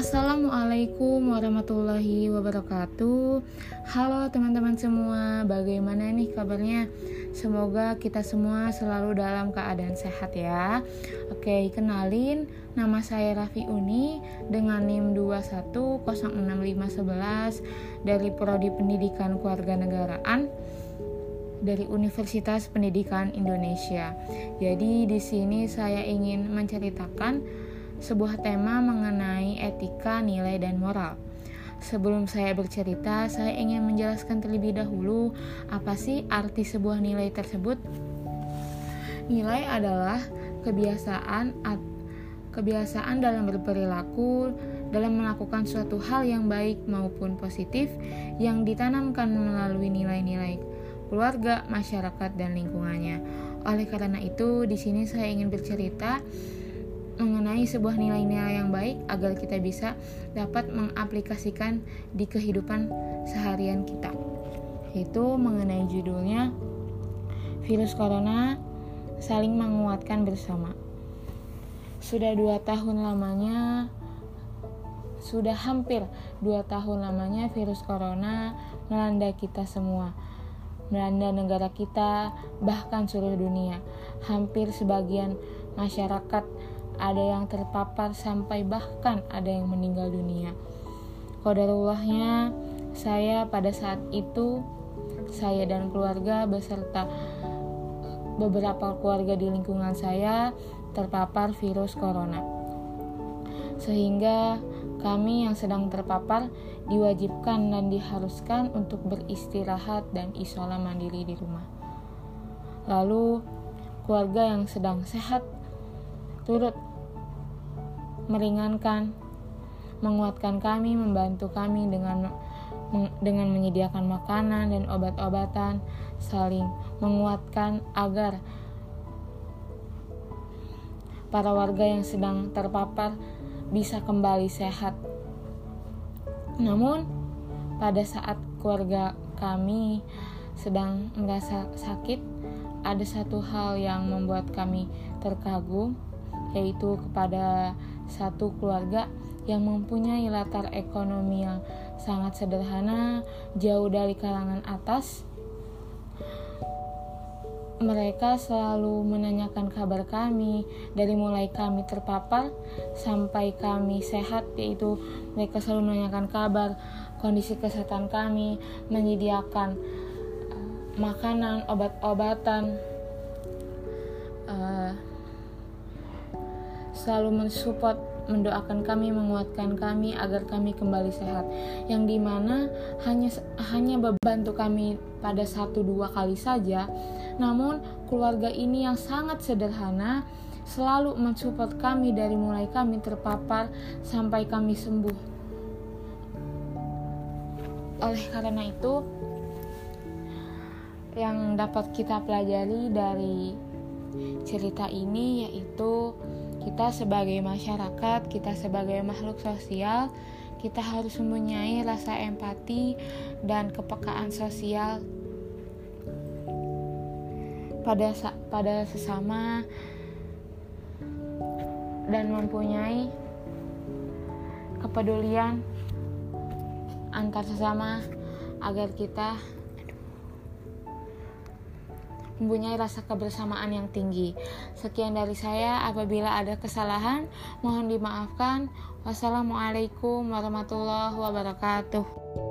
Assalamualaikum warahmatullahi wabarakatuh. Halo teman-teman semua, bagaimana nih kabarnya? Semoga kita semua selalu dalam keadaan sehat ya. Oke, kenalin nama saya Raffi Uni dengan NIM 2106511 dari Prodi Pendidikan Kewarganegaraan dari Universitas Pendidikan Indonesia. Jadi di sini saya ingin menceritakan sebuah tema mengenai etika, nilai, dan moral. Sebelum saya bercerita, saya ingin menjelaskan terlebih dahulu apa sih arti sebuah nilai tersebut. Nilai adalah kebiasaan kebiasaan dalam berperilaku, dalam melakukan suatu hal yang baik maupun positif yang ditanamkan melalui nilai-nilai keluarga, masyarakat, dan lingkungannya. Oleh karena itu, di sini saya ingin bercerita mengenai sebuah nilai-nilai yang baik agar kita bisa dapat mengaplikasikan di kehidupan seharian kita. Itu mengenai judulnya Virus Corona Saling Menguatkan Bersama. Sudah dua tahun lamanya, sudah hampir dua tahun lamanya virus corona melanda kita semua melanda negara kita, bahkan seluruh dunia. Hampir sebagian masyarakat ada yang terpapar sampai bahkan ada yang meninggal dunia. Kodarullahnya, saya pada saat itu, saya dan keluarga beserta beberapa keluarga di lingkungan saya terpapar virus corona. Sehingga kami yang sedang terpapar diwajibkan dan diharuskan untuk beristirahat dan isola mandiri di rumah. Lalu, keluarga yang sedang sehat turut meringankan, menguatkan kami, membantu kami dengan dengan menyediakan makanan dan obat-obatan, saling menguatkan agar para warga yang sedang terpapar bisa kembali sehat. Namun, pada saat keluarga kami sedang merasa sakit, ada satu hal yang membuat kami terkagum, yaitu kepada satu keluarga yang mempunyai latar ekonomi yang sangat sederhana, jauh dari kalangan atas. Mereka selalu menanyakan kabar kami dari mulai kami terpapar sampai kami sehat, yaitu mereka selalu menanyakan kabar kondisi kesehatan kami, menyediakan uh, makanan, obat-obatan, uh, selalu mensupport mendoakan kami, menguatkan kami agar kami kembali sehat. Yang di mana hanya hanya membantu kami pada satu dua kali saja, namun keluarga ini yang sangat sederhana selalu mensupport kami dari mulai kami terpapar sampai kami sembuh. Oleh karena itu, yang dapat kita pelajari dari cerita ini yaitu kita sebagai masyarakat, kita sebagai makhluk sosial, kita harus mempunyai rasa empati dan kepekaan sosial pada pada sesama dan mempunyai kepedulian antar sesama agar kita mempunyai rasa kebersamaan yang tinggi. Sekian dari saya, apabila ada kesalahan, mohon dimaafkan. Wassalamualaikum warahmatullahi wabarakatuh.